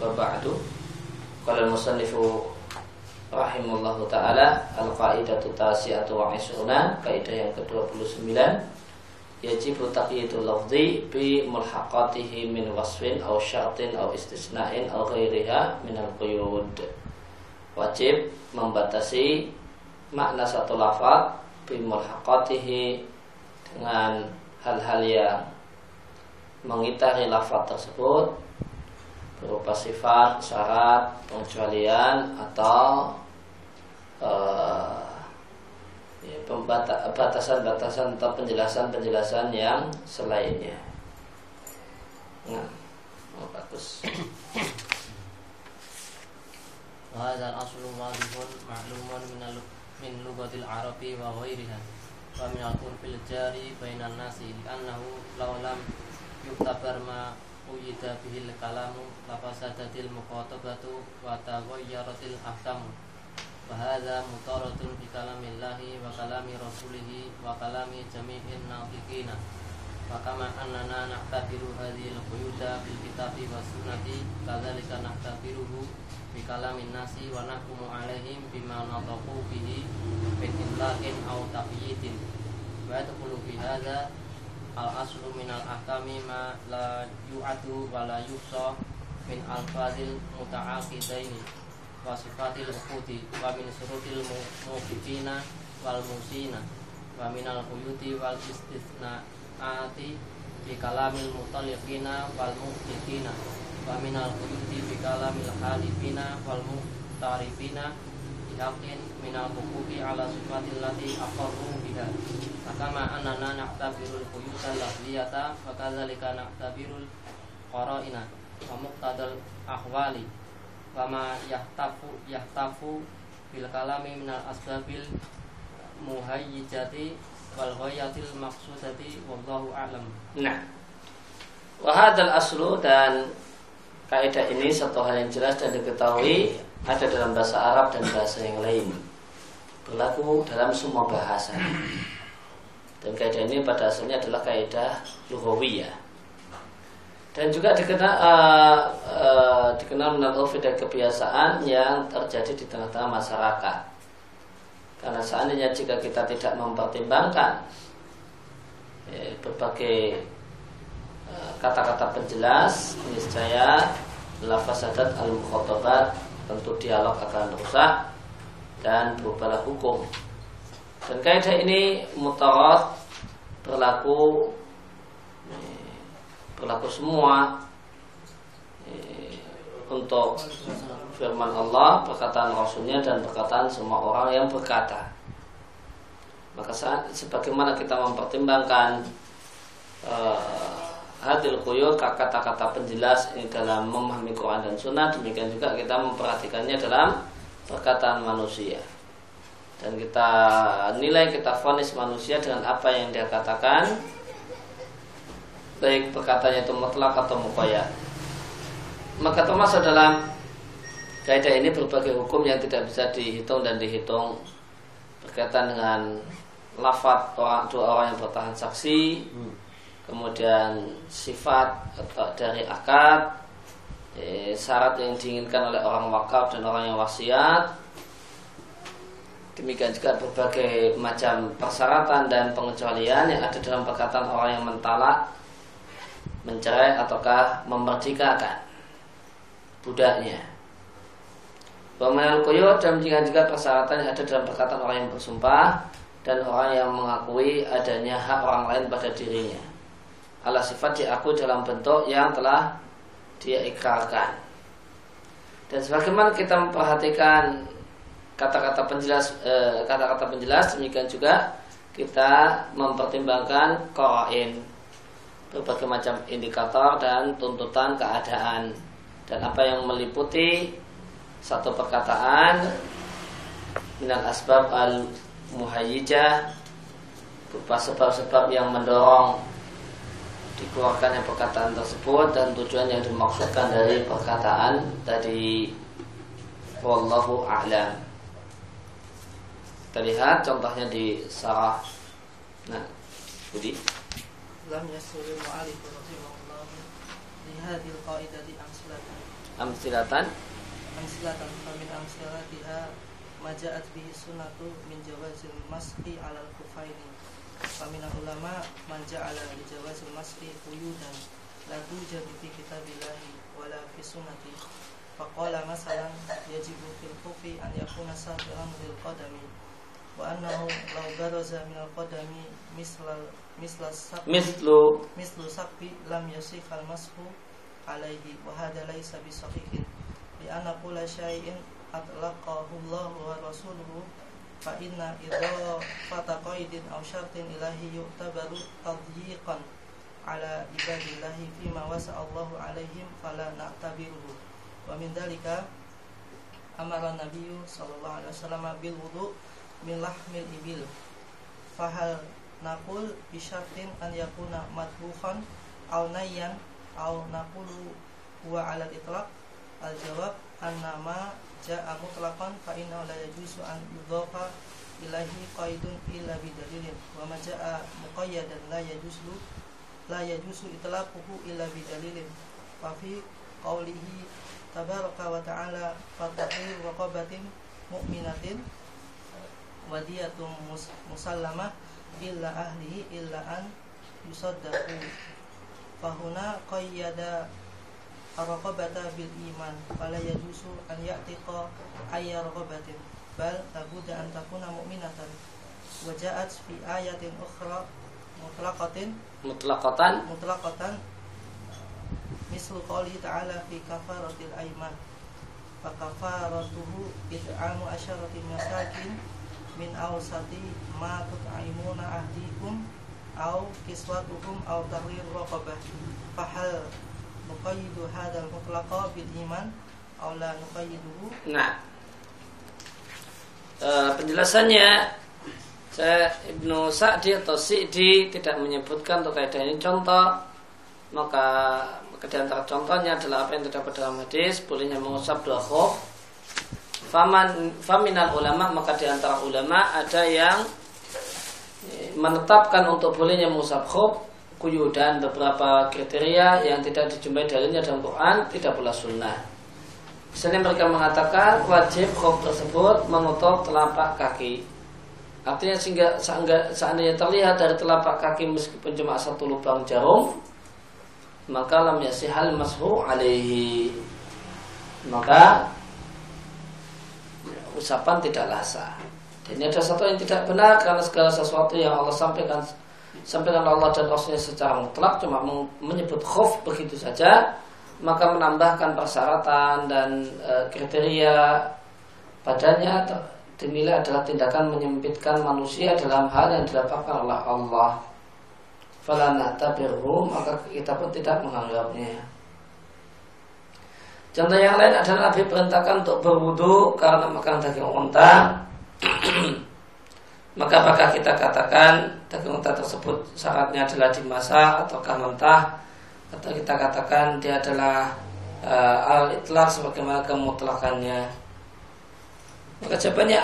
wa ba'du. Qala al-musannifu rahimallahu taala al-qaidatu tasi'atu wa isruna, kaidah yang ke-29 yajibu taqyidul lafzi bi mulhaqatihi min wasfin aw syartin aw istisna'in aw ghairiha min al-quyud. Wajib membatasi makna satu lafaz bi mulhaqatihi dengan hal-hal yang mengitari lafaz tersebut berupa sifat, syarat, pengecualian atau uh, ya, batasan-batasan atau penjelasan-penjelasan yang selainnya. Nah, oh, bagus. وهذا الأصل واضح معلوم من من لغة العرب وغيرها ومن العرف الجاري بين الناس لأنه لو لم yuktabar ma uyida bihil kalamu lafasadatil muqatabatu wa taghayyaratil ahkamu. Wa hadha mutaratun bi kalamillahi wa kalami rasulihi wa kalami jami'in nafiqina wa kama annana na'tabiru hadhil quyuda bil kitabi wa sunnati kadzalika na'tabiruhu bi kalamin nasi wa nahkumu alaihim bima nataqu bihi min imlaqin aw taqyidin wa yadkhulu hadha al aslu min al ahkami ma la yu'adu wa la yuhsa min al fadil muta'aqidaini wa sifatil uqudi wa min surutil muqidina wal musina wa min al quyuti wal istithnaati bi kalamil mutaliqina wal muqidina wa min al quyuti bi kalamil halifina wal muqtarifina bihaqqin min al huquqi ala sifatil lati aqarru biha Fakama anana na'tabirul quyuta lafliyata Fakadzalika na'tabirul qara'ina Wa muqtadal ahwali Wa ma yahtafu yahtafu bil kalami minal asbabil muhayyijati wal ghayatil maqsudati wallahu a'lam. Nah. Wa hadzal aslu dan kaidah ini satu hal yang jelas dan diketahui ada dalam bahasa Arab dan bahasa yang lain. Berlaku dalam semua bahasa. Dan kaidah ini pada asalnya adalah kaidah lughawiyah. Dan juga dikenal uh, uh, dikenal dan kebiasaan yang terjadi di tengah-tengah masyarakat. Karena seandainya jika kita tidak mempertimbangkan ya, berbagai kata-kata uh, penjelas, niscaya lafazadat al-mukhatabat tentu dialog akan rusak dan berubahlah hukum dan kaidah ini mutarat berlaku berlaku semua untuk firman Allah, perkataan Rasulnya dan perkataan semua orang yang berkata. Maka sebagaimana kita mempertimbangkan uh, hadil kuyur kata-kata penjelas ini dalam memahami Quran dan Sunnah, demikian juga kita memperhatikannya dalam perkataan manusia dan kita nilai kita fonis manusia dengan apa yang dia katakan. Baik perkataannya itu mutlak atau mukoyat maka termasuk dalam kaidah ini berbagai hukum yang tidak bisa dihitung dan dihitung. Berkaitan dengan lafat orang dua orang yang bertahan saksi. Hmm. kemudian sifat atau dari akad. Eh, syarat yang diinginkan oleh orang wakaf dan orang yang wasiat Demikian juga berbagai macam persyaratan dan pengecualian yang ada dalam perkataan orang yang mentalak, mencerai ataukah memerdekakan budaknya. Pemenang koyo dan juga juga persyaratan yang ada dalam perkataan orang yang bersumpah dan orang yang mengakui adanya hak orang lain pada dirinya. Ala sifat diakui dalam bentuk yang telah dia ikrarkan. Dan sebagaimana kita memperhatikan kata-kata penjelas eh, kata-kata penjelas demikian juga kita mempertimbangkan koin berbagai macam indikator dan tuntutan keadaan. Dan apa yang meliputi satu perkataan minal asbab al muhayyijah berupa sebab-sebab yang mendorong dikeluarkannya perkataan tersebut dan tujuan yang dimaksudkan dari perkataan tadi. Wallahu a'lam kita lihat contohnya di sarah. Nah, Budi. Lam yasul mu'alif rahimahullah li hadhihi amsilatan amsilatan famin amsilatiha maja'at bihi sunnatu min jawazil masqi ala al-kufaini famin ulama man ja'ala li jawazil masqi quyudan la tujadu fi kitabillahi wala fi sunnati. Faqala masalan yajibu fil kufi an yakuna sabiran lil qadami wa annahu law baraza min al qadami misla misla saqi mislu. lam yasih al mashu alaihi wa hadha laysa bi sahihin li anna kulla syai'in atlaqahu Allah wa rasuluhu fa inna idza fata qaidin aw syartin ilahi yu'tabaru tadyiqan ala ibadillahi fima wasa Allahu alaihim fala na'tabiruhu. Wa min dalika amara nabiyyu sallallahu alaihi wasallam bil wudu min lahmil ibil. Fahal naqul bi syartin an yakuna matbukhan aw nayyan aw naqulu huwa ala itlaq al jawab annama ja'a mutlaqan fa inna la yajuzu an yudhafa ilahi qaidun illa bidalilin wa ma ja'a muqayyadan la yajuzu la yajuzu itlaquhu illa bidalilin fa fi qawlihi tabaraka wa ta'ala fatahir raqabatin mu'minatin wadiyatun musallamah illa ahlihi illa an yusaddaqu fahuna qayyada arqabata bil iman fala yajuzu an ya'tiqa ayya raqabatin bal labudda an takuna mu'minatan. Wa ja'at fi ayatin ukhra mutlaqatin mutlaqatan. mutlaqatan mislu qouli ta'ala fi kafaratil aiman fa kafaratuhu it'amu asyarati masakin min awsati ma tut'imuna ahdikum aw kiswatuhum aw tahrir raqabah. Fahal nuqayyidu hadzal mutlaqa bil iman aw la nuqayyiduhu? Nah. E, penjelasannya saya Ibnu Sa'di atau Si'di tidak menyebutkan untuk kaidah ini contoh. Maka maka di antara contohnya adalah apa yang terdapat dalam hadis bolehnya mengusap dua khuf faman faminal ulama maka di antara ulama ada yang e, menetapkan untuk bolehnya mengusap khuf kuyu dan beberapa kriteria yang tidak dijumpai dalilnya dalam Quran tidak pula sunnah. Misalnya mereka mengatakan wajib khuf tersebut menutup telapak kaki. Artinya sehingga seandainya terlihat dari telapak kaki meskipun cuma satu lubang jarum, maka lam yasihal mashu alaihi. Maka usapan tidaklah sah. Dan ini ada satu yang tidak benar karena segala sesuatu yang Allah sampaikan sampaikan Allah dan Rasulnya secara mutlak cuma menyebut khuf begitu saja maka menambahkan persyaratan dan e, kriteria padanya dinilai adalah tindakan menyempitkan manusia dalam hal yang didapatkan oleh Allah. Falana tabirhu maka kita pun tidak menganggapnya. Contoh yang lain adalah Nabi perintahkan untuk berwudu karena makan daging unta. maka apakah kita katakan daging unta tersebut syaratnya adalah dimasak ataukah mentah atau kita katakan dia adalah uh, al itlaq sebagaimana kemutlakannya maka jawabannya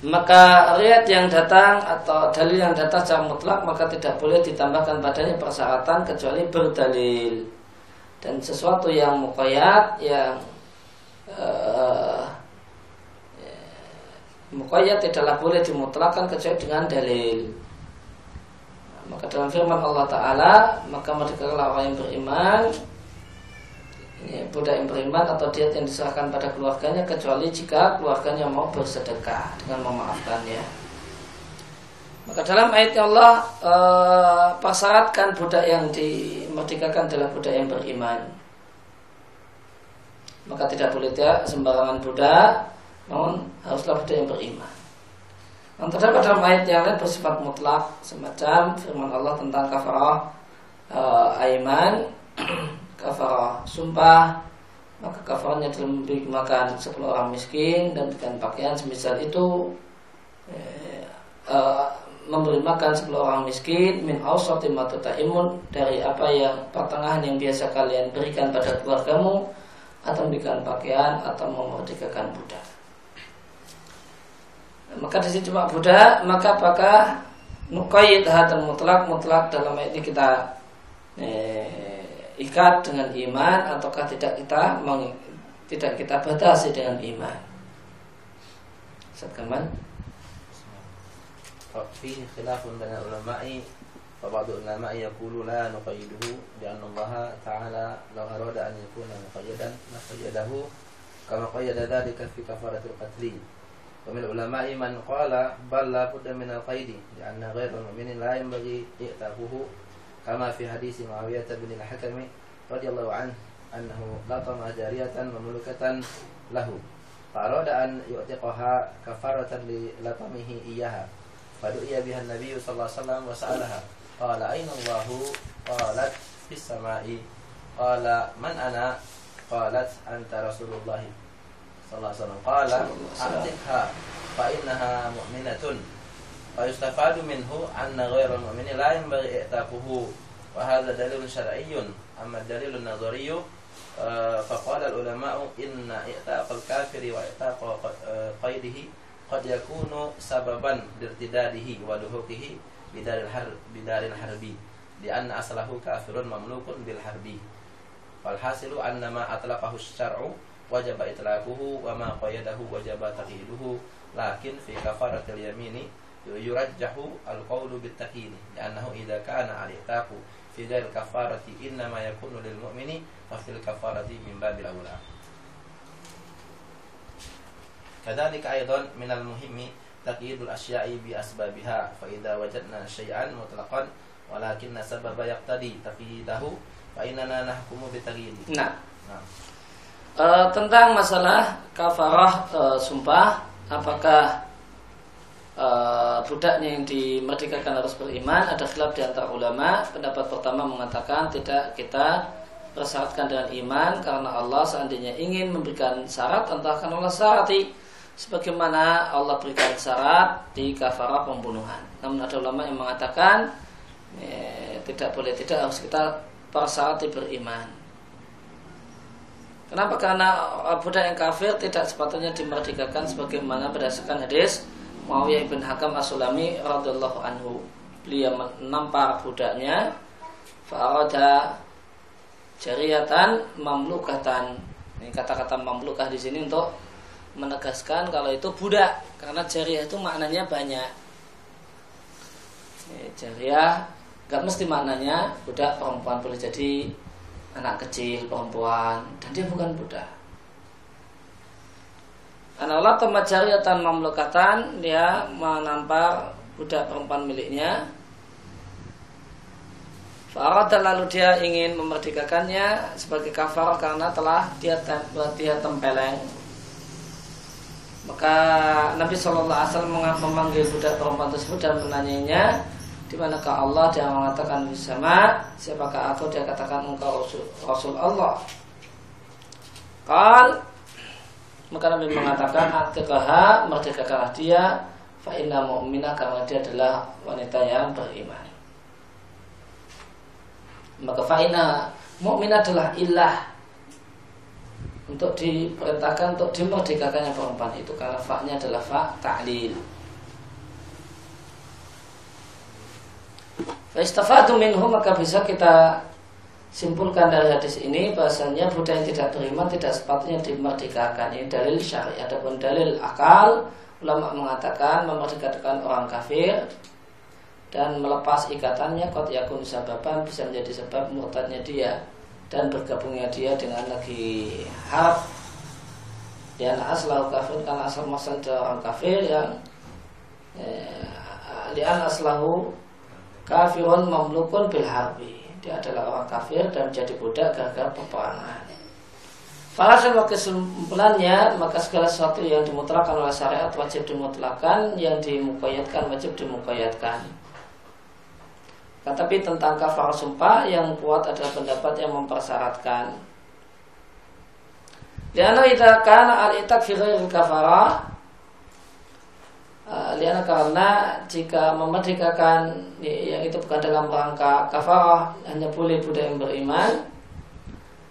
maka riat yang datang atau dalil yang datang secara mutlak maka tidak boleh ditambahkan padanya persyaratan kecuali berdalil dan sesuatu yang mukoyat yang uh, muqayyad tidaklah boleh dimutlakan kecuali dengan dalil. Maka dalam firman Allah Ta'ala Maka mereka orang yang beriman ini, Budak yang beriman atau diet yang diserahkan pada keluarganya Kecuali jika keluarganya mau bersedekah Dengan memaafkannya Maka dalam ayatnya Allah e, Persyaratkan budak yang dimerdekakan adalah budak yang beriman. Maka tidak boleh dia sembarangan budak namun haruslah budak yang beriman. Yang terdapat dalam ayat yang lain bersifat mutlak semacam firman Allah tentang kafarah uh, aiman, kafarah sumpah, maka kafarahnya adalah memberi makan sepuluh orang miskin dan dengan pakaian semisal itu eh, uh, memberi makan sepuluh orang miskin min awsati imun dari apa yang pertengahan yang biasa kalian berikan pada keluargamu atau memberikan pakaian atau memerdekakan budak. Maka di sini cuma budak maka apakah nukayyid hadal mutlak mutlak dalam ayat ini kita eh, ikat dengan iman ataukah tidak kita meng, tidak kita batasi dengan iman. Setkaman. فيه خلاف بين العلماء فبعض العلماء يقول لا نقيده لأن الله تعالى لو أراد أن يكون مقيدا لقيده كما قيد ذلك في كفارة القتل ومن العلماء من قال بل لا بد من القيد لأن غير المؤمن لا ينبغي إئتافه كما في حديث معاوية بن الحكم رضي الله عنه أنه لطم جارية مملوكة له فأراد أن يعتقها كفارة للطمه إياها فدعي بها النبي صلى الله عليه وسلم وسألها قال أين الله قالت في السماء قال من أنا قالت أنت رسول الله صلى الله عليه وسلم قال أعتقها فإنها مؤمنة fayustafadu minhu anna ghairal mu'mini la yanbaghi i'taquhu. Wa hadha dalilun syar'iyyun. Amma dalilun nadhariyyu eh, faqala al ulama'u inna i'taqal kafiri wa i'taqa qaidihi eh, qad yakunu sababan dirtidadihi wa duhuqihi bidaril harb bidaril harbi. Li anna aslahu kafirun mamlukun bil harbi. Walhasilu anna ma atlaqahu syar'u wajaba itlaquhu wa ma qayyadahu wajaba taqyiduhu. Lakin fi kafaratil yamini yurajjahu al-qawlu bit-taqini li'annahu idza kana al-ihtaqu fi dal kafarati inna ma yakunu lil mu'mini fa fil kafarati min babil awla. Kadhalika aidan min al-muhimmi taqyidul asya'i bi asbabiha fa idza wajadna shay'an mutlaqan walakin sababa yaqtadi taqyidahu fa innana nahkumu bi taqyidi nah, nah. Uh, tentang masalah kafarah uh, sumpah apakah e, budaknya yang dimerdekakan harus beriman? Ada khilaf di antara ulama. Pendapat pertama mengatakan tidak kita persyaratkan dengan iman karena Allah seandainya ingin memberikan syarat entah akan Allah syarati sebagaimana Allah berikan syarat di kafarah pembunuhan. Namun ada ulama yang mengatakan eh, tidak boleh tidak harus kita persyarati beriman. Kenapa? Karena budak yang kafir tidak sepatutnya dimerdekakan sebagaimana berdasarkan hadis Muawiyah bin Hakam As-Sulami radhiyallahu anhu. Beliau menampar budaknya fa'arada jariatan mamlukatan. Ini kata-kata mamlukah di sini untuk menegaskan kalau itu budak karena jariah itu maknanya banyak jariah gak mesti maknanya budak perempuan boleh jadi anak kecil perempuan dan dia bukan budak Anallah tempat jariatan mamlukatan dia menampar budak perempuan miliknya. Farad lalu dia ingin memerdekakannya sebagai kafar karena telah dia dia tempeleng. Maka Nabi Shallallahu Alaihi Wasallam memanggil budak perempuan tersebut dan menanyanya di manakah Allah dia mengatakan bersama siapakah aku? Dia katakan engkau Rasul, Rasul Allah. Kal maka Nabi mengatakan Atikaha merdekakanlah dia Fa inna mu'minah karena dia adalah wanita yang beriman Maka fa inna mu'minah adalah ilah untuk diperintahkan untuk dimerdekakannya perempuan itu karena faknya adalah fa ta'lil. Faistafadu minhu maka bisa kita simpulkan dari hadis ini bahasanya budak yang tidak beriman tidak sepatutnya dimerdekakan. Ini dalil syari. Adapun dalil akal ulama mengatakan memerdekakan orang kafir dan melepas ikatannya kot yakun sababan bisa menjadi sebab murtadnya dia dan bergabungnya dia dengan lagi harap ya aslahu kafir karena asal masal orang kafir yang eh, lian aslahu kafirun mamlukun bil harbi dia adalah orang kafir dan menjadi budak gara-gara peperangan Falasan kesimpulannya maka segala sesuatu yang dimutlakan oleh syariat wajib dimutlakan yang dimukayatkan wajib dimukayatkan tetapi tentang kafar sumpah yang kuat adalah pendapat yang mempersyaratkan. Liana idza kana al-itak fi ghairi kafara eh, Liana karena jika memerdekakan yang itu bukan dalam rangka kafarah hanya boleh budak yang beriman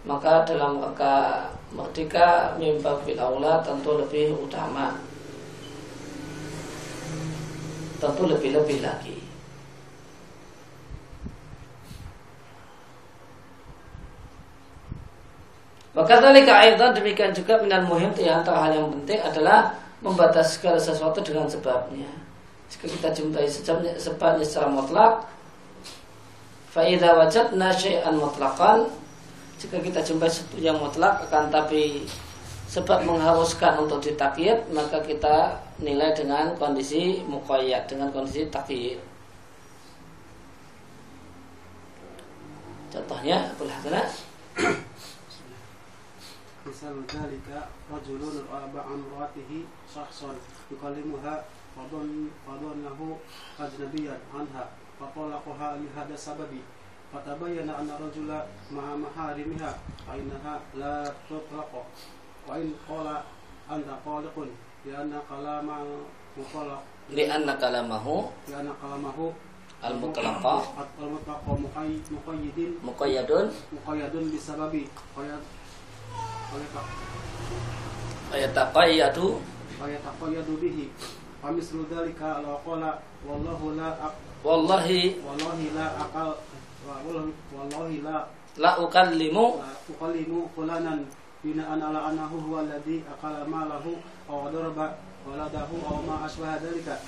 maka dalam rangka merdeka mimba fil aula tentu lebih utama. Tentu lebih-lebih lagi. Wakadzalika aidan demikian juga minal muhim di antara hal yang penting adalah membatasi segala sesuatu dengan sebabnya. Jika kita jumpai sebabnya, sebabnya secara mutlak, faida wajadna syai'an mutlaqan jika kita jumpai sesuatu yang mutlak akan tapi sebab mengharuskan untuk ditakyid maka kita nilai dengan kondisi muqayyad dengan kondisi takyid contohnya boleh Hasanah misal dalika rajulun aba amratihi syahsan yukallimuha fadon fadon lahu ajnabiyan anha faqalaqaha li hada sababi. Fatabayyana anna rajula ma'a maharimiha fa innaha la tutlaqa wa in qala anta qaliqun li anna kalama muqallaq li anna kalamahu li anna kalamahu ayataqayyadu fayataqayyadu bihi. Famislu dhalika law qala wallahu la wallahi. wallahi la aqal wallahi wallahi la la ukallimu. La uqallimu fulanan. Bina'an ala annahu huwa alladhi aqala malahu aw daraba waladahu aw ma asbaha dhalika.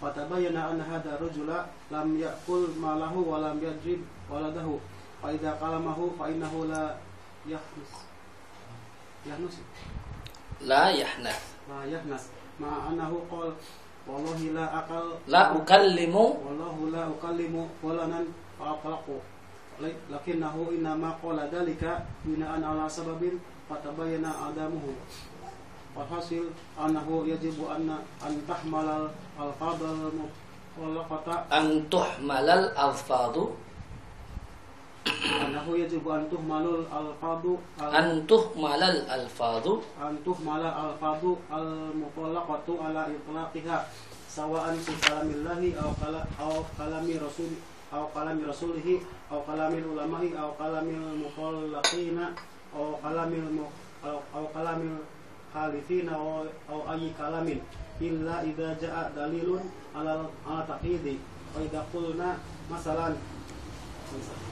Fatabayyana anna hadha rajula lam ya'kul malahu wa lam yadrib waladahu. Fa idza qalamahu fa innahu la yahnus yahnus la yahnath la yahnas ma annahu qala wallahi la aqal. La ukallimu. Wallahu la ukallimu fulanan fa aqlaqu lakinnahu innama qala dalika bina'an ala sababin adamuhu. Walhasil annahu yajibu anna an tahmalal al-fadal muqallaqata an alfadu annahu yajibu an tuhmalul al-fadu al- an tuhmalal alfadu an tuhmala al-fadu al-muqallaqatu ala itlaqiha sawa'an fi kalamillahi aw kala aw kalami rasul aw kalami rasulihi aw kalamil ulama'i aw kalamil muqallaqina aw kalamil aw aw kalamil halifina aw aw ayyi kalamin. Illa idza ja'a dalilun ala ala taqidi wa idza qulna masalan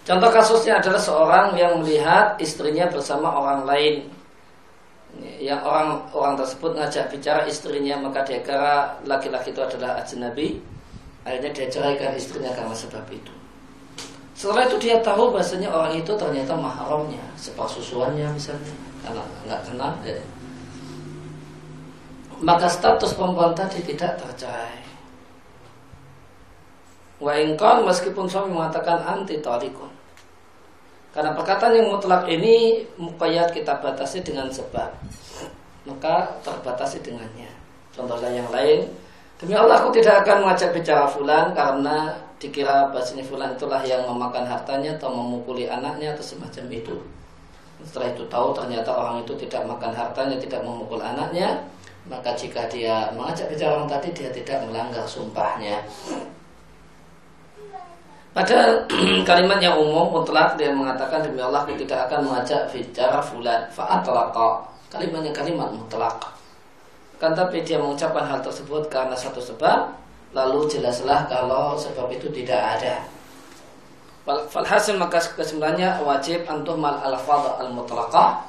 Contoh kasusnya adalah seorang yang melihat istrinya bersama orang lain. Yang orang orang tersebut ngajak bicara istrinya maka dia kira laki-laki itu adalah ajnabi. Akhirnya dia ceraikan istrinya karena sebab itu. Setelah itu dia tahu bahasanya orang itu ternyata mahramnya, sepersusuannya misalnya, karena nggak kenal. Ya. Maka status perempuan tadi tidak tercerai. Wa ingkon meskipun suami mengatakan anti talikun. Karena perkataan yang mutlak ini muqayyad kita batasi dengan sebab. Maka terbatasi dengannya. Contohnya yang lain, demi Allah aku tidak akan mengajak bicara fulan karena dikira bahasanya fulan itulah yang memakan hartanya atau memukuli anaknya atau semacam itu. Setelah itu tahu ternyata orang itu tidak makan hartanya, tidak memukul anaknya, maka jika dia mengajak bicara orang tadi dia tidak melanggar sumpahnya. Pada kalimat yang umum mutlak dia mengatakan demi Allah aku tidak akan mengajak bicara fulan fa'atlaqa. Kalimatnya kalimat mutlak. Kan tapi dia mengucapkan hal tersebut karena satu sebab lalu jelaslah kalau sebab itu tidak ada. Falhasil maka kesimpulannya wajib antum mal alfadh al mutlaqah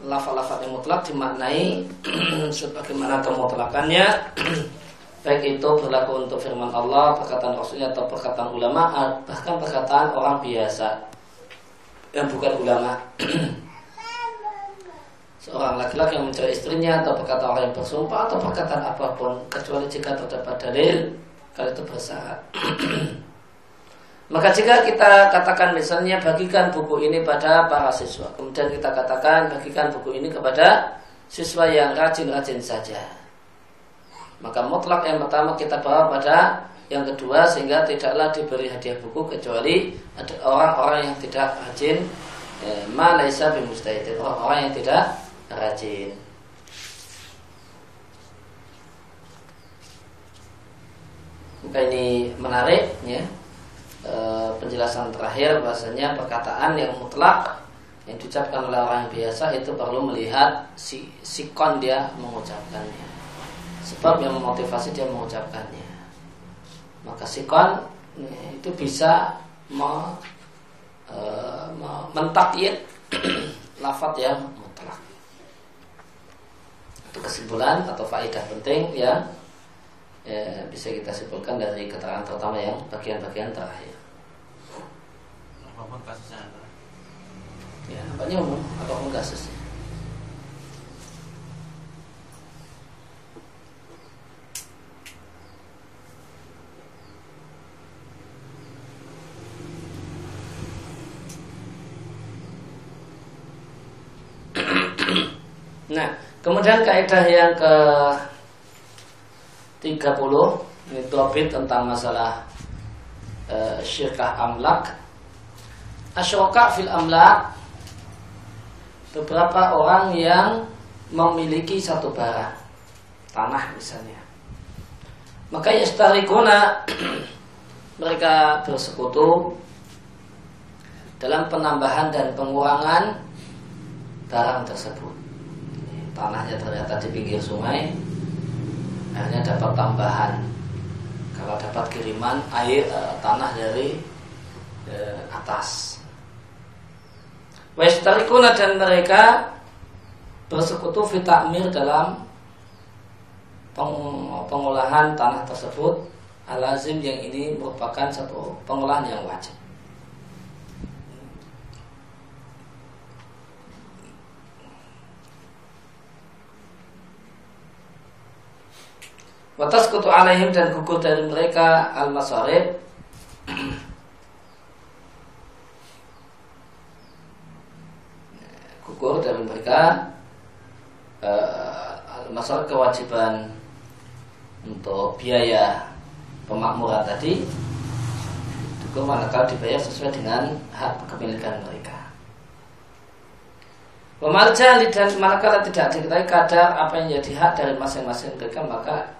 lafal-lafal yang mutlak dimaknai sebagaimana kemutlakannya baik itu berlaku untuk firman Allah, perkataan Rasulnya atau perkataan ulama, bahkan perkataan orang biasa yang bukan ulama. Seorang laki-laki yang mencari istrinya atau perkataan orang yang bersumpah atau perkataan apa pun kecuali jika terdapat dalil kalau itu bersyarat. Maka jika kita katakan misalnya bagikan buku ini pada para siswa, kemudian kita katakan bagikan buku ini kepada siswa yang rajin-rajin saja. Maka mutlak yang pertama kita bawa pada yang kedua sehingga tidaklah diberi hadiah buku kecuali ada orang-orang yang tidak rajin eh, ma laisa bimustahidin orang yang tidak rajin. Maka ini menarik ya. E, penjelasan terakhir bahasanya perkataan yang mutlak yang diucapkan oleh orang yang biasa itu perlu melihat si sikon dia mengucapkannya sebab yang memotivasi dia mengucapkannya maka sikon ya, itu bisa me, e, me, mentakyid lafat yang mutlak itu kesimpulan atau faedah penting yang ya, bisa kita simpulkan dari keterangan terutama yang bagian-bagian terakhir. Apa pun kasusnya. Ya, nampaknya umum apa pun kasusnya. Nah, kemudian kaidah yang ke 30 ini topik tentang masalah uh, syirkah amlak. Asyoka fil amlak beberapa orang yang memiliki satu barang tanah misalnya. Maka yastarikuna mereka bersekutu dalam penambahan dan pengurangan barang tersebut tanahnya ternyata di pinggir sungai akhirnya dapat tambahan. Kalau dapat kiriman air e, tanah dari e, atas. Westarikuna dan mereka bersekutu fitakmir dalam peng, pengolahan tanah tersebut. Alazim yang ini merupakan satu pengolahan yang wajib Watas kutu alaihim dan gugur dari mereka al masarib gugur dari mereka uh, al masarib kewajiban untuk biaya pemakmuran tadi itu manakala dibayar sesuai dengan hak kepemilikan mereka. Pemarja dan manakala tidak diketahui kadar apa yang jadi hak dari masing-masing mereka maka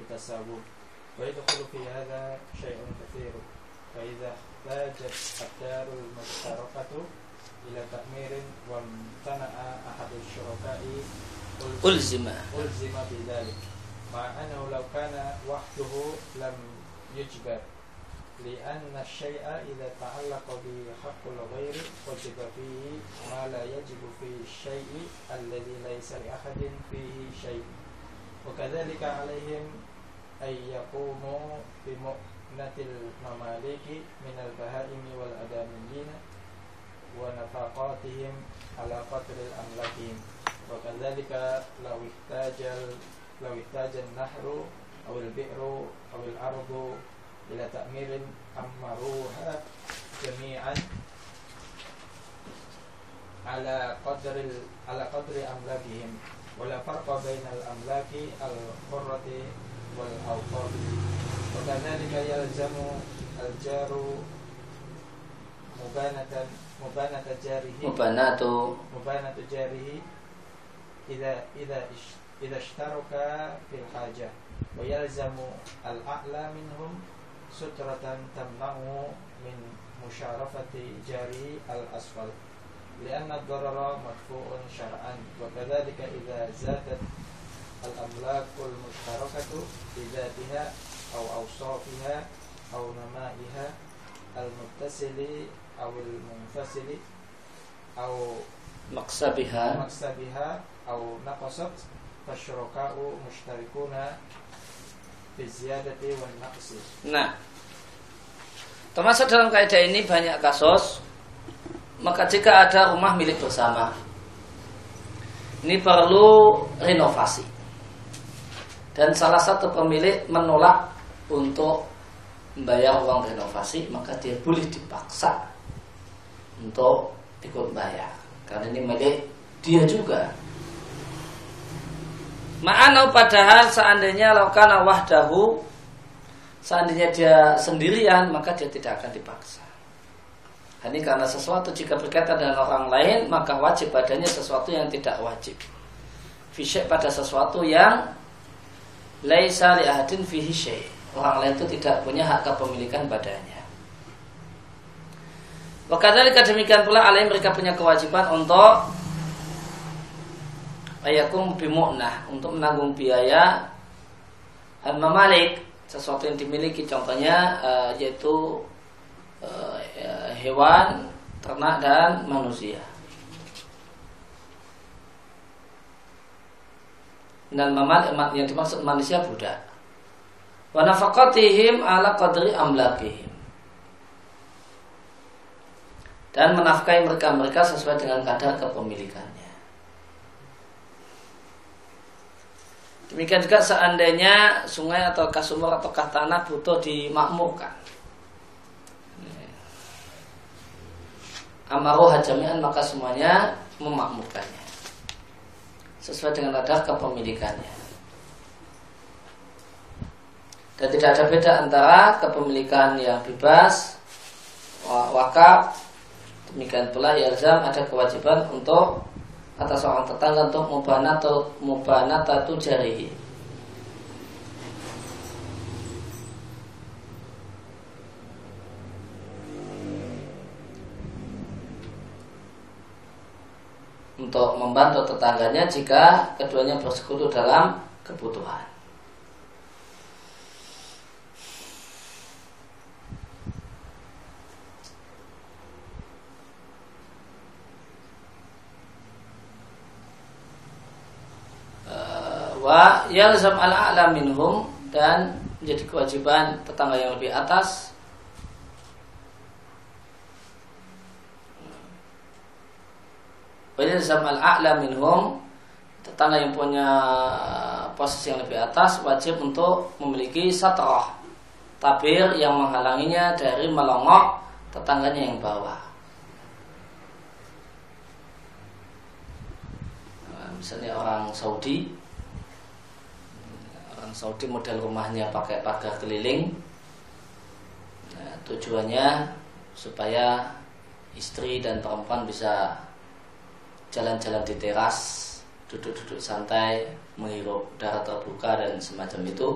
التساوي ويدخل في هذا شيء كثير. فإذا احتاجت الدار المشتركة إلى تأمير وامتنع أحد الشركاء ألزم. ألزم بذلك. مع أنه لو كان وحده لم يجبر لأن الشيء إذا تعلق بحق الغير وجب فيه ما لا يجب في الشيء الذي ليس لأحد فيه شيء. وكذلك عليهم أن يقوموا بمؤنة المماليك من البهائم والأداميين ونفقاتهم على قدر أملاكهم وكذلك لو احتاج لو احتاج النهر أو البئر أو الأرض إلى تأمير أمروها جميعا على قدر على قدر أملاكهم. ولا فرق بين الأملاك الحرة والأوقاف وكذلك يلزم الجار مبانة مبانة جاره مبانات. مبانة جاره إذا إذا إذا اشترك في الحاجة. ويلزم الأعلى منهم سترة تمنعه من مشارفة جاره الأسفل لأن الضرر مدفوع شرعا. وكذلك إذا زادت al-amlakul mustarakatu bidatiha au awsafiha au nama'iha al-muttasili au al-munfasili au maqsabiha maqsabiha au naqasat fasyuraka'u mushtarikuna biziyadati wal naqsi nah termasuk dalam kaidah ini banyak kasus maka jika ada rumah milik bersama ini perlu renovasi dan salah satu pemilik menolak untuk membayar uang renovasi maka dia boleh dipaksa untuk ikut bayar. Karena ini milik dia juga. Ma'anau padahal seandainya laukana wahdahu Seandainya dia sendirian maka dia tidak akan dipaksa. Ini karena sesuatu jika berkaitan dengan orang lain Maka wajib badannya sesuatu yang tidak wajib. Fisyek pada sesuatu yang Laisa li'ahadin fihi syai' Orang lain itu tidak punya hak kepemilikan badannya. Wakadhalika demikian pula alaih mereka punya kewajiban untuk ayakum bimu'nah untuk menanggung biaya al mamalik sesuatu yang dimiliki. Contohnya uh, yaitu uh, hewan ternak dan manusia dan mamal yang dimaksud manusia budak. Wa nafaqatihim ala qadri amlakihim. Dan menafkahi mereka-mereka sesuai dengan kadar kepemilikannya. Demikian juga seandainya sungai atau sumur atau tanah butuh dimakmurkan. Amaruh hajamian maka semuanya memakmurkannya sesuai dengan ada kepemilikannya. Dan tidak ada beda antara kepemilikan yang bebas, wakaf, demikian pula yalzam ada kewajiban untuk atas seorang tetangga untuk mubanatu mubanatatu jarihi untuk membantu tetangganya jika keduanya bersekutu dalam kebutuhan. wa yalzam al a'la minhum dan menjadi kewajiban tetangga yang lebih atas wa yalzam al a'la minhum tetangga yang punya posisi yang lebih atas wajib untuk memiliki satrah tabir yang menghalanginya dari melongok tetangganya yang bawah. Misalnya orang Saudi orang Saudi model rumahnya pakai pagar keliling. Nah, tujuannya supaya istri dan perempuan bisa jalan-jalan di teras duduk-duduk santai menghirup udara terbuka dan semacam itu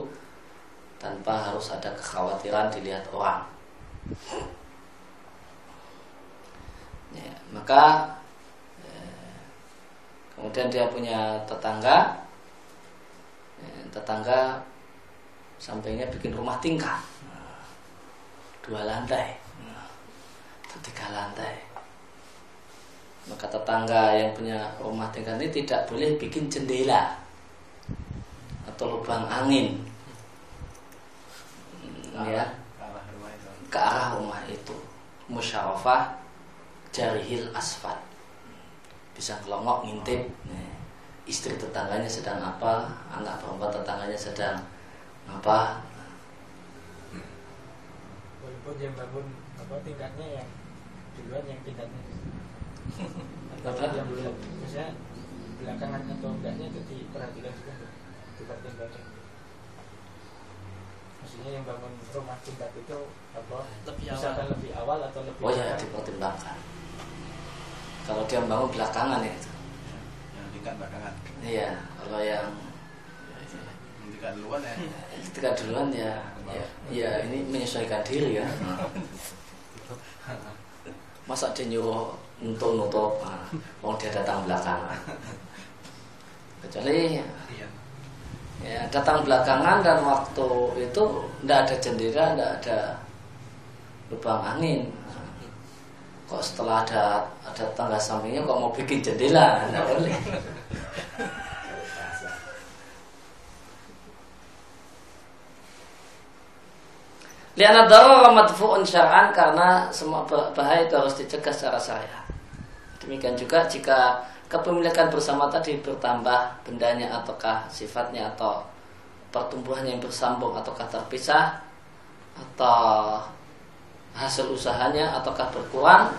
tanpa harus ada kekhawatiran dilihat orang. Ya, maka eh, kemudian dia punya tetangga tetangga sampainya bikin rumah tingkat. Dua lantai. Tiga lantai maka tetangga yang punya rumah tingkat ini tidak boleh bikin jendela atau lubang angin. Ya. ke arah rumah itu. Musyawarah jarihil asfal bisa kelongok ngintip. Istri tetangganya sedang apa, anak perempuan tetangganya sedang apa. Walaupun yang bangun apa tingkatnya yang duluan yang tingkatnya apa? yang belum, misalnya belakangan atau enggaknya itu diperhatikan juga tingkat tingkatnya. Maksudnya yang bangun rumah tingkat itu apa? Lebih misalkan awal. lebih awal atau lebih Oh ya dipertimbangkan. Kalau dia bangun belakangan ya itu. Hentikan belakangan. Iya, kalau yang Hentikan duluan ya. ketika duluan ya, ya, ya ini menyesuaikan diri ya. Masa dia nyuruh untuk nutup, mau dia datang belakangan. Kecuali Iya. ya datang belakangan dan waktu itu tidak ada jendela, tidak ada lubang angin. Kok setelah ada ada tangga sampingnya kok mau bikin jendela? Tidak boleh. Lihat darar madfu'un syar'an karena semua bahaya itu harus dicegah secara syariat. Demikian juga jika kepemilikan bersama tadi bertambah bendanya ataukah sifatnya atau pertumbuhannya yang bersambung ataukah terpisah atau hasil usahanya ataukah berkurang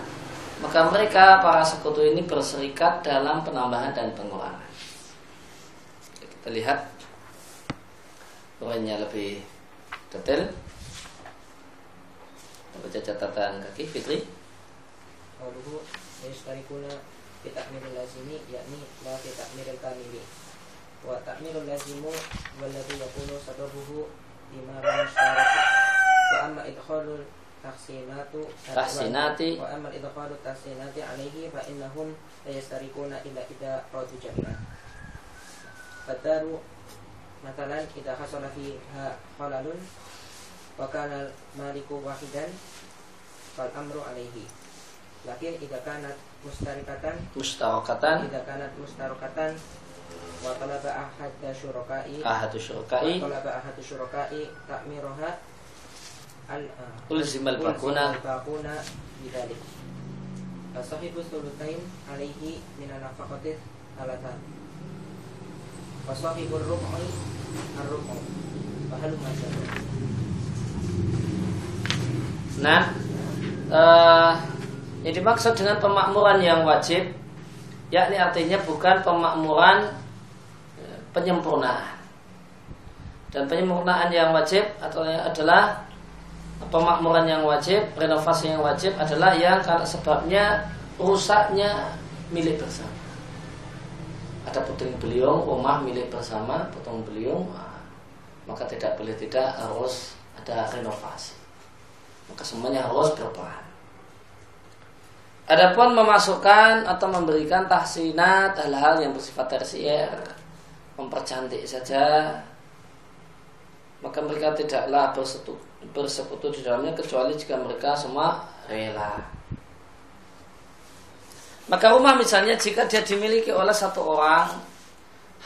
maka mereka para sekutu ini berserikat dalam penambahan dan pengurangan. Kita lihat poinnya lebih detail. Baca catatan kaki Fitri yashtarikuna fi ta'miril lazimi yakni la fi ta'miril kamili wa ta'mirul lazimu walladhi yakunu sababuhu lima mushtarak wa amma idkhalul tahsinatu tahsinati. Wa amma idkhalul tahsinati alaihi fa innahum yashtarikuna ila ida radu jami'an fataru matalan kita hasala fiha halalun wa kana maliku wahidan fal amru alaihi lakin ida kanat mustarikatan mustarokatan. ida kanat mustarokatan wa talaba ahad syurakai ahad syurakai wa talaba ahad syurakai ta'miruha al uh, ulzimal bakuna. baquna bidzalik sahibu sulutain alaihi min nafaqati alatan wa sahibur rub'i ar-rub'u nah uh, yang dimaksud dengan pemakmuran yang wajib, yakni artinya bukan pemakmuran eh, penyempurnaan. Dan penyempurnaan yang wajib atau adalah pemakmuran yang wajib, renovasi yang wajib adalah yang karena sebabnya rusaknya milik bersama. Ada puting beliung, rumah milik bersama, puting beliung, maka tidak boleh tidak harus ada renovasi maka semuanya harus berperan. Adapun memasukkan atau memberikan tahsinat hal-hal yang bersifat tersier, mempercantik saja, maka mereka tidaklah bersetu, bersekutu di dalamnya kecuali jika mereka semua rela. Maka rumah misalnya jika dia dimiliki oleh satu orang,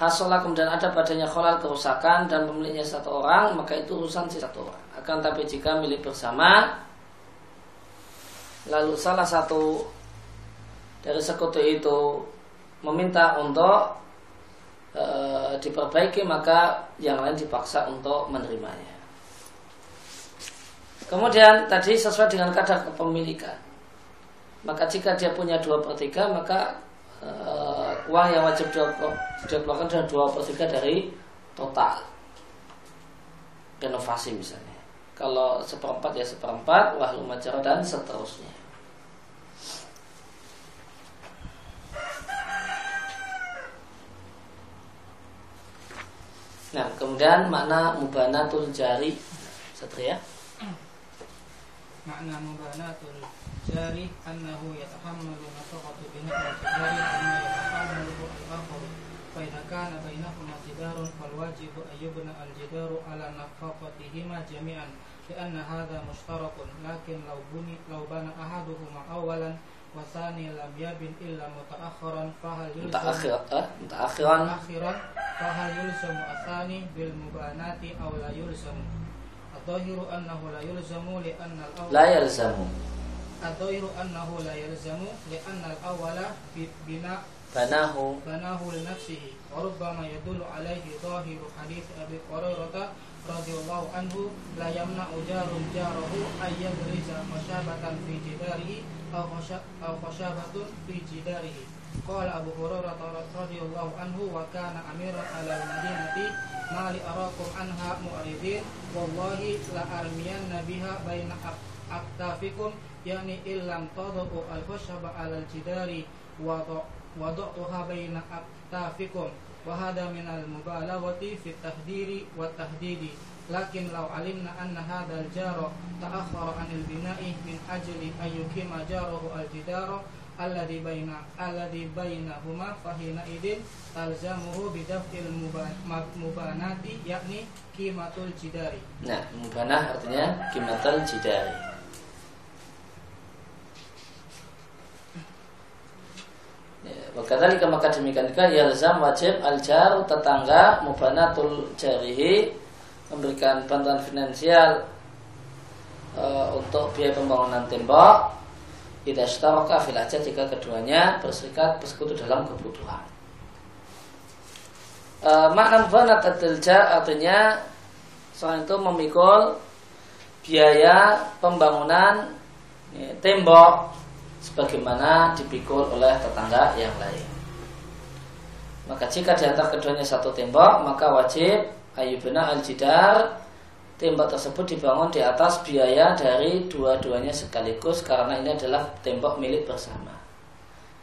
hasolah kemudian ada padanya kholal kerusakan dan pemiliknya satu orang, maka itu urusan si satu orang. Akan tapi jika milik bersama, lalu salah satu dari sekutu itu meminta untuk e, diperbaiki, maka yang lain dipaksa untuk menerimanya. Kemudian tadi sesuai dengan kadar kepemilikan. Maka jika dia punya dua per tiga, maka uh, uang yang wajib dia keluarkan adalah dua per tiga dari total renovasi misalnya kalau seperempat ya seperempat wahlu majara dan seterusnya. Nah, kemudian makna mubanatul jari. Satria. Makna mubanatul jari annahu yatahammalu nafaqatu bi nafaqati jari anna yatahammalu al-akhar fa idza kana bainahuma jidarun fal wajibu ayyubna al-jidaru ala nafaqatihima jami'an. لأن هذا مشترك لكن لو بني لو بنى أحدهما أولا والثاني لم يبن إلا متأخرا فهل يلزم متأخر eh, متأخرا؟ متأخرا فهل يلزم الثاني بالمباناة أو لا يلزم؟ الظاهر أنه لا يلزم لأن الأول لا يلزم. الظاهر أنه لا يلزم لأن الأول بناء بناه. بناه لنفسه وربما يدل عليه ظاهر حديث أبي هريرة radhiyallahu anhu la yamna jarun jarahu ayyadriza khasyabatan fi jidarihi aw khasyabatun fi jidari qala Abu Hurairah radhiyallahu anhu wa kana amiran ala madinati ma li arakum anha mu'ridin wallahi la armiyan nabiha baina aktafikum yani illam tadu al-khashaba ala al-jidari wa wadu'uha baina aktafikum وضع وضعتها بين أكتافكم وهذا من المبالغة في التهدير والتهديد لكن لو علمنا أن هذا الجار تأخر عن البناء من أجل أن يقيم جاره الجدار الذي بين الذي بينهما فحينئذ تلزمه بدفع المبانات يعني قيمة الجدار Nah, mubanah artinya kimatal jidari. Wakadhalika maka demikian juga yalzam wajib al-jar tetangga mubanatul jarihi memberikan bantuan finansial e, untuk biaya pembangunan tembok Idza ishtaraka fil hajat jika keduanya berserikat bersekutu dalam kebutuhan. E, makna banat adilja artinya selain itu memikul biaya pembangunan ya, tembok sebagaimana dipikul oleh tetangga yang lain. Maka jika di antara keduanya satu tembok, maka wajib ayubna al-jidar tembok tersebut dibangun di atas biaya dari dua-duanya sekaligus karena ini adalah tembok milik bersama.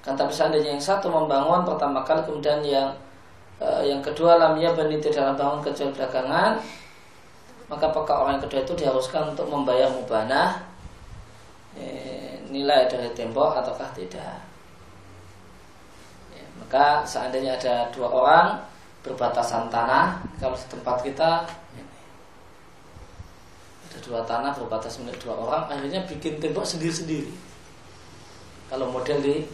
Kan tapi seandainya yang satu membangun pertama kali kemudian yang uh, yang kedua lamnya bani tidak bangun kecuali belakangan maka apakah orang yang kedua itu diharuskan untuk membayar mubanah eh, nilai dari tembok ataukah tidak? Ya, maka seandainya ada dua orang berbatasan tanah kalau di tempat kita ada dua tanah berbatas milik dua orang akhirnya bikin tembok sendiri-sendiri. Kalau model di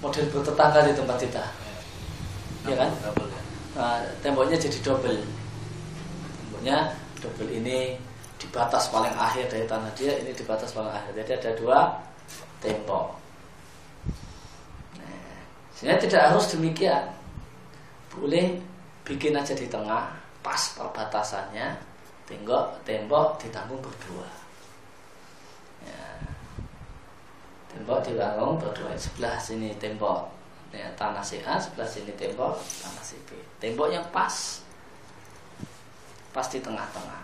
model bertetangga di tempat kita. Ya, kan? Ya. nah, temboknya jadi double. Temboknya double ini di batas paling akhir dari tanah dia ini di batas paling akhir. Jadi ada dua tembok. Nah, sehingga tidak harus demikian. Boleh bikin aja di tengah pas perbatasannya tembok tembok ditanggung berdua. Ya. tembok ditanggung berdua. Sebelah sini tembok ya, tanah si A sebelah sini tembok tanah si B. Tembok yang pas. Pas di tengah-tengah.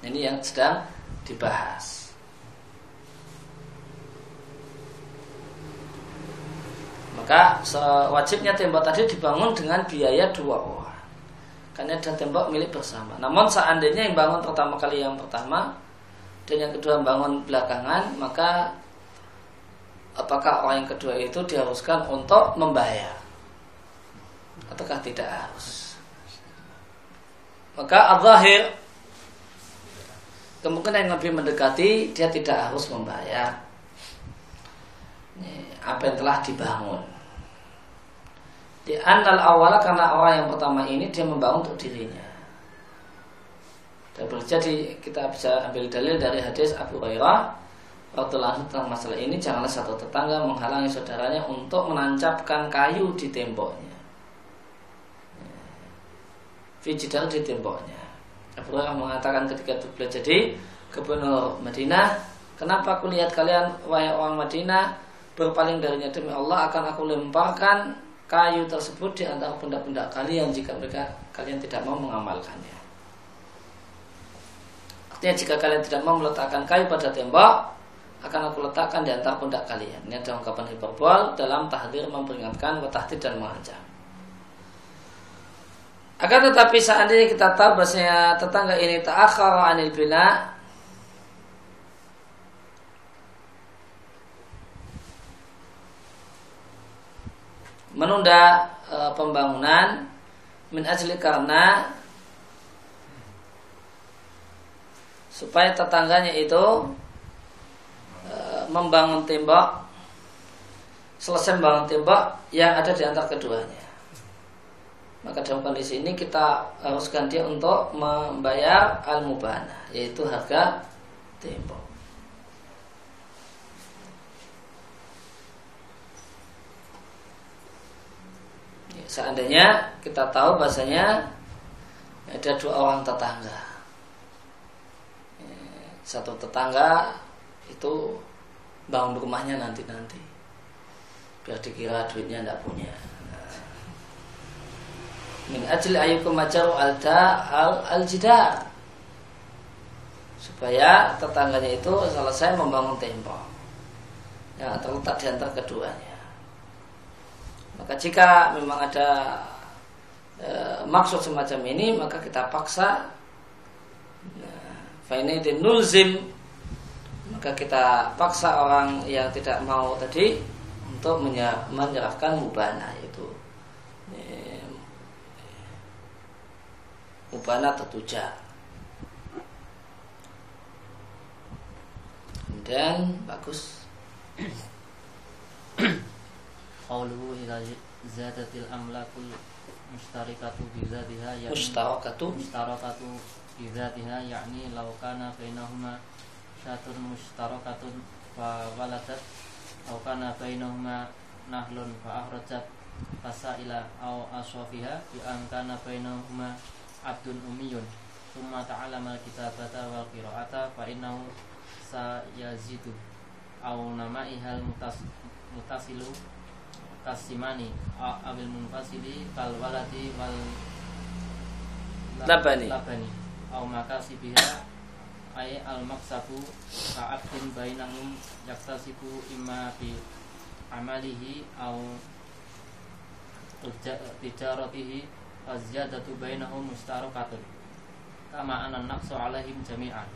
Ini yang sedang dibahas maka sewajibnya tembok tadi dibangun dengan biaya dua orang karena ada tembok milik bersama. Namun seandainya yang bangun pertama kali yang pertama dan yang kedua bangun belakangan, maka apakah orang yang kedua itu diharuskan untuk membayar ataukah tidak harus? Maka al-zahir kemungkinan yang lebih mendekati dia tidak harus membayar apa yang telah dibangun. Di anal awala karena orang yang pertama ini dia membangun untuk dirinya. Dan berjadi kita bisa ambil dalil dari hadis Abu Hurairah waktu lalu tentang masalah ini janganlah satu tetangga menghalangi saudaranya untuk menancapkan kayu di temboknya. Fijidar di temboknya. Abu Hurairah mengatakan ketika itu beliau jadi gubernur Madinah, kenapa aku lihat kalian wahai orang Madinah berpaling darinya demi Allah akan aku lemparkan kayu tersebut di antara pundak-pundak kalian jika mereka kalian tidak mau mengamalkannya. Artinya jika kalian tidak mau meletakkan kayu pada tembok, akan aku letakkan di antara pundak kalian. Ini adalah ungkapan hiperbol dalam tahdir memperingatkan, watahdid dan mengancam. Akan tetapi seandainya kita tahu bahasanya tetangga ini tak akhara anil bina menunda e, pembangunan min ajli karena supaya tetangganya itu e, membangun tembok selesai membangun tembok yang ada di antara keduanya. Maka dalam kondisi ini kita harus ganti untuk membayar al-mubana yaitu harga tembok Seandainya kita tahu bahasanya ada dua orang tetangga. Satu tetangga itu bangun rumahnya nanti-nanti. Biar dikira duitnya tidak punya. Min ajli ayukum majaru alda al aljidar supaya tetangganya itu selesai membangun tembok yang terletak di antara keduanya. Maka jika memang ada e, maksud semacam ini, maka kita paksa Fainidin nulzim. Maka kita paksa orang yang tidak mau tadi untuk menyerahkan mubana itu mubana tertuja kemudian bagus qawluhu idza zadatil amlakul mustarikatu bi zatiha ya mustarakatu bi zatiha yakni law kana bainahuma syatun mustarakatun fa waladat aw kana bainahuma nahlun fa akhrajat fasaila aw aswafiha bi an kana bainahuma abdun umiyun thumma ta'allama kitabata wal qira'ata fa innahu sayazidu aw ihal mutas mutasilu kasimani abil munfasili kal waladi wal labani. Labani. Aw makasibiha ay al maksabu ka'abdin bainahum yaktasibu imma bi amalihi aw tijaratihi aziyadatu bainahum mustarakatun. Kama anan naqsu alaihim jami'an.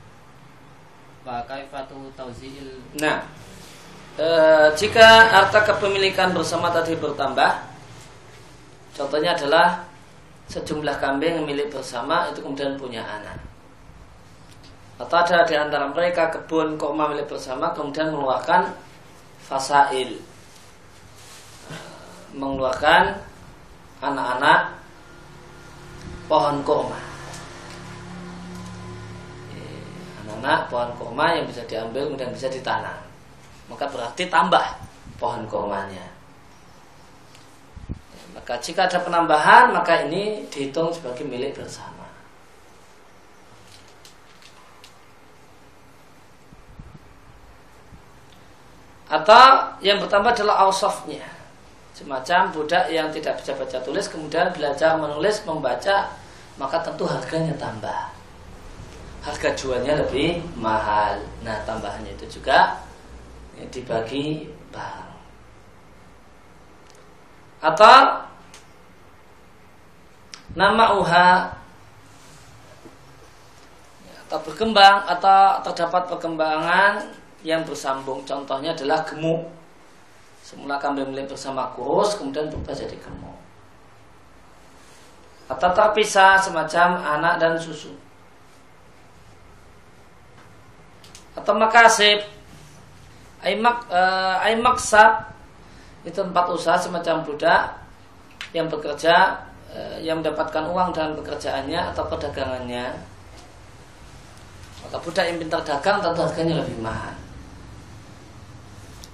Wa kaifatu tauzi'il nah e, jika harta kepemilikan bersama tadi bertambah contohnya adalah sejumlah kambing milik bersama itu kemudian punya anak. Atau ada di antara mereka kebun koma milik bersama kemudian mengeluarkan fasail. Mengeluarkan anak-anak pohon koma. Anak-anak pohon koma yang bisa diambil kemudian bisa ditanam maka berarti tambah pohon komanya maka jika ada penambahan maka ini dihitung sebagai milik bersama. Atau yang bertambah adalah ausofnya Semacam budak yang tidak bisa baca tulis Kemudian belajar menulis, membaca Maka tentu harganya tambah. Harga jualnya lebih mahal. Nah tambahannya itu juga Dibagi barang Atau nama uha atau berkembang atau terdapat perkembangan yang bersambung. Contohnya adalah gemuk. Semula kambing milik bersama kurus kemudian berubah jadi gemuk. Atau terpisah semacam anak dan susu. Atau makasib aimak uh, aimaksab itu tempat usaha semacam budak yang bekerja Eh, yang mendapatkan uang dengan pekerjaannya atau perdagangannya. Maka budak yang pintar dagang tentu harganya lebih mahal.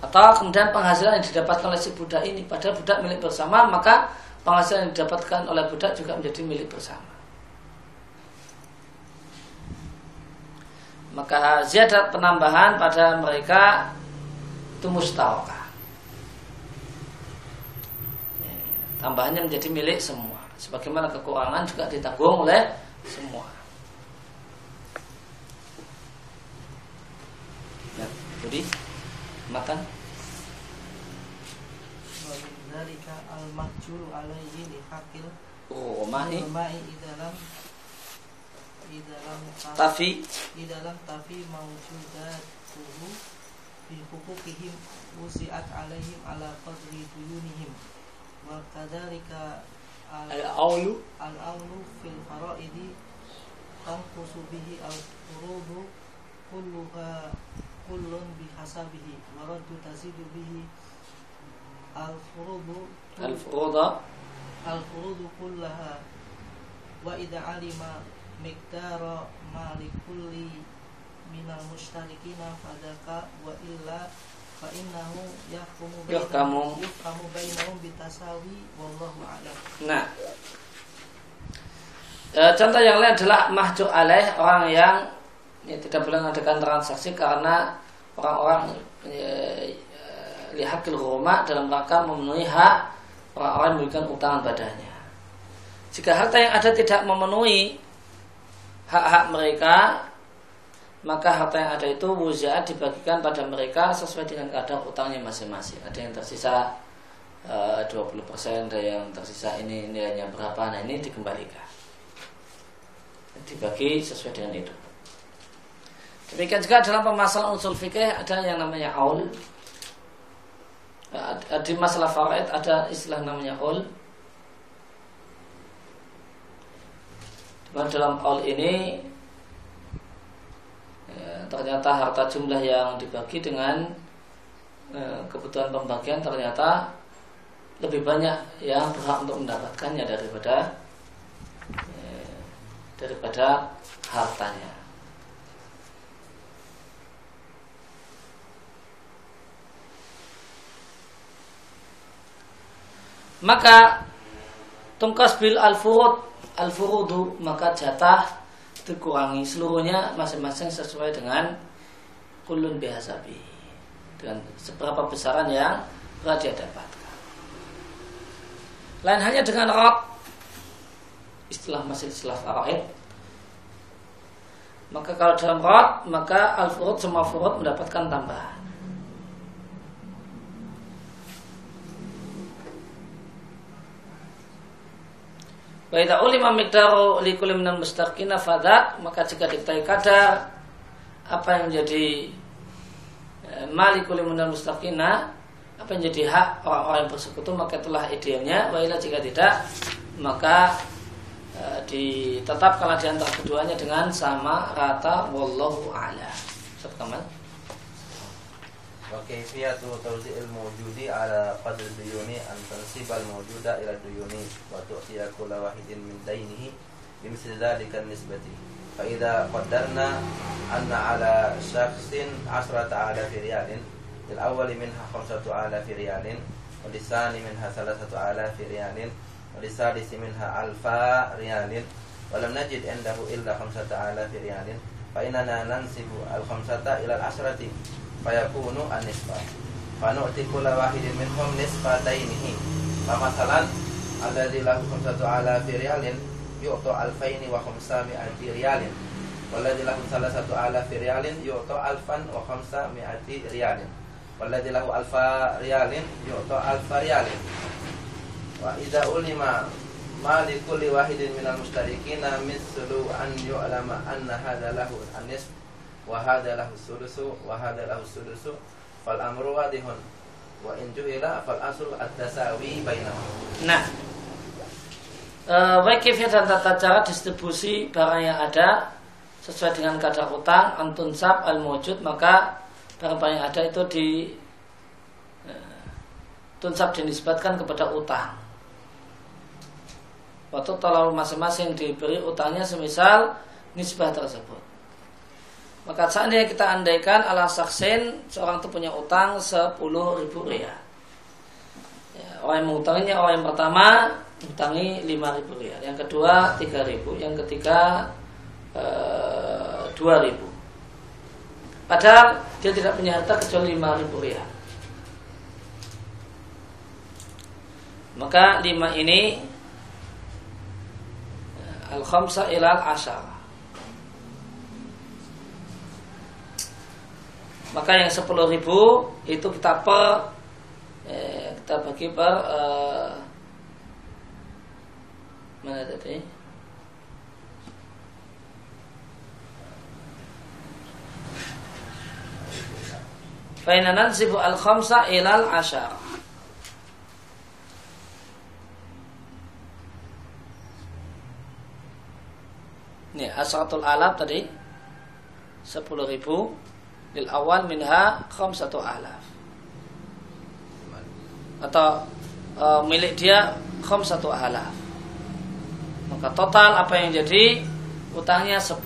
Atau kemudian penghasilan yang didapatkan oleh si budak ini padahal budak milik bersama maka penghasilan yang didapatkan oleh budak juga menjadi milik bersama. Maka ziyadat penambahan pada mereka itu mustawakah tambahannya menjadi milik semua. Sebagaimana kekurangan juga ditanggung oleh semua. Ya, jadi makan. Oh, mahi mahi idalam idalam tafi tafi bi hukukihim usiat alaihim ala qadri duyunihim. Wa kadzalika al-aulu al-aulu fil faraidi tanqusu bihi al-furudu kulluha kullun bihasabihi. Wa raddu tazidu bihi al-furudu al-furuda. al-furudu kullaha. Wa idza alima miqdara ma likulli minal mushtarikina fadaka wa illa fa innahu yahkumu yahkamu yahkamu bainahum bitasawi wallahu a'lam. Nah, e, contoh yang lain adalah mahjur alaih orang yang ya, tidak boleh mengadakan transaksi karena orang-orang e, e, lihakil rumah dalam rangka memenuhi hak orang-orang memberikan utangan padanya. Jika harta yang ada tidak memenuhi hak-hak mereka, maka harta yang ada itu wuzat dibagikan pada mereka sesuai dengan kadar utangnya masing-masing. Ada yang tersisa eh, uh, 20%, ada yang tersisa ini nilainya berapa, nah ini dikembalikan. Dibagi sesuai dengan itu. Demikian juga dalam pemasalan usul fikih ada yang namanya aul. Eh, di masalah faraid ada istilah namanya aul. Dalam aul ini ya, ternyata harta jumlah yang dibagi dengan ya, kebutuhan pembagian ternyata lebih banyak yang berhak untuk mendapatkannya daripada ya, daripada hartanya. Maka tungkas bil al-furud al-furudu maka jatah dikurangi seluruhnya masing-masing sesuai dengan kulun bihasabi dengan seberapa besaran yang telah dia dapatkan. Lain hanya dengan rot istilah masih istilah faraid maka kalau dalam rot maka al furud semua furud mendapatkan tambahan Baita ulima miqdaru likulli minal mustaqina fadat maka jika diketahui kadar apa yang menjadi e, malikul minal mustaqina apa yang jadi hak orang-orang yang bersekutu maka telah idealnya wailah jika tidak maka e, ditetapkanlah di antara keduanya dengan sama rata wallahu a'lam. Ustaz. وكيفية توزيع الموجود على قدر الديون أن تنسب الموجود إلى الديون وتعطي كل واحد من دينه بمثل ذلك النسبة فإذا قدرنا أن على شخص عشرة آلاف ريال للأول منها خمسة آلاف ريال وللثاني منها ثلاثة آلاف ريال وللثالث منها ألف ريال ولم نجد عنده إلا خمسة آلاف ريال فإننا ننسب الخمسة إلى العشرة فيكون النصف. فنؤتي كل واحد منهم نصف دينه فمثلا الذي له خمسة آلاف ريال يعطى ألفين وخمسمائة ريال والذي له ثلاثة آلاف ريال يعطى ألفا وخمسمائة ريال والذي له ألف ريال يعطى ألف ريال. وإذا علم ما لكل واحد من المشتركين مثل أن يعلم أن هذا له النصف. Anna hadha lahu sulusu lahu sulusu fal amru wadihun wa in juhila fal aslu at-tasawi bainahum. Nah, e, baik dan tata cara distribusi barang yang ada sesuai dengan kadar utang antun sab al mujud maka barang-barang yang ada itu di e, tunsab dinisbatkan kepada utang. Waktu terlalu masing-masing diberi utangnya semisal nisbah tersebut. Maka seandainya kita andaikan ala saksen seorang itu punya utang 10 ribu riyal. Ya, orang yang mengutanginya orang yang pertama utangi 5 ribu riyal, yang kedua 3 ribu, yang ketiga eh, 2 ribu. Padahal dia tidak punya harta kecuali 5 ribu riyal. Maka lima ini eh, al-khamsa ilal ashar maka yang sepuluh ribu itu kita per eh, kita bagi per eh, mana tadi? Fainanan sibu al khamsa ilal ashar Ini asratul alab tadi sepuluh ribu lil awal minha satu alaf. Atau e, milik dia satu alaf. Maka total apa yang jadi? Utangnya 10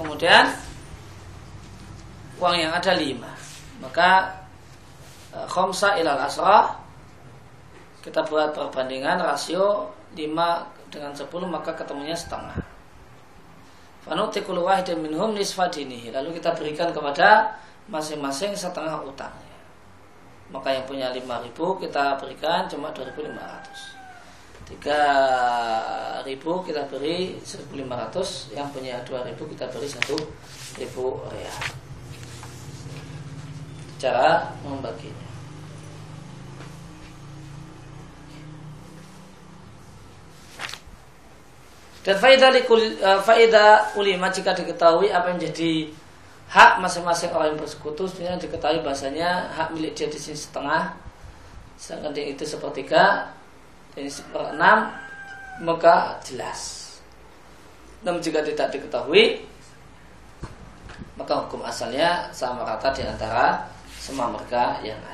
kemudian uang yang ada 5 maka e, khomsa ilal asrah kita buat perbandingan rasio 5 dengan 10 maka ketemunya setengah Fanutikul wahidin minhum nisfa dinihi. Lalu kita berikan kepada masing-masing setengah utangnya. Maka yang punya 5000 kita berikan cuma 2500. 3000 kita beri 1500, yang punya 2000 kita beri 1000 real. Cara membaginya. Dan faedah uh, faedah ulima jika diketahui apa yang jadi hak masing-masing orang yang bersekutu sebenarnya diketahui bahasanya hak milik dia di sini setengah. Sedangkan dia itu sepertiga dan seperenam maka jelas. Namun jika tidak diketahui maka hukum asalnya sama rata di antara semua mereka yang ada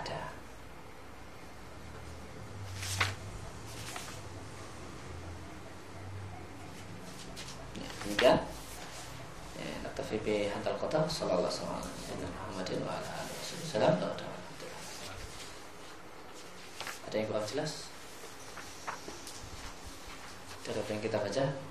demikian naktafi bi hadal sallallahu alaihi ada yang kurang jelas? Dari yang kita baca?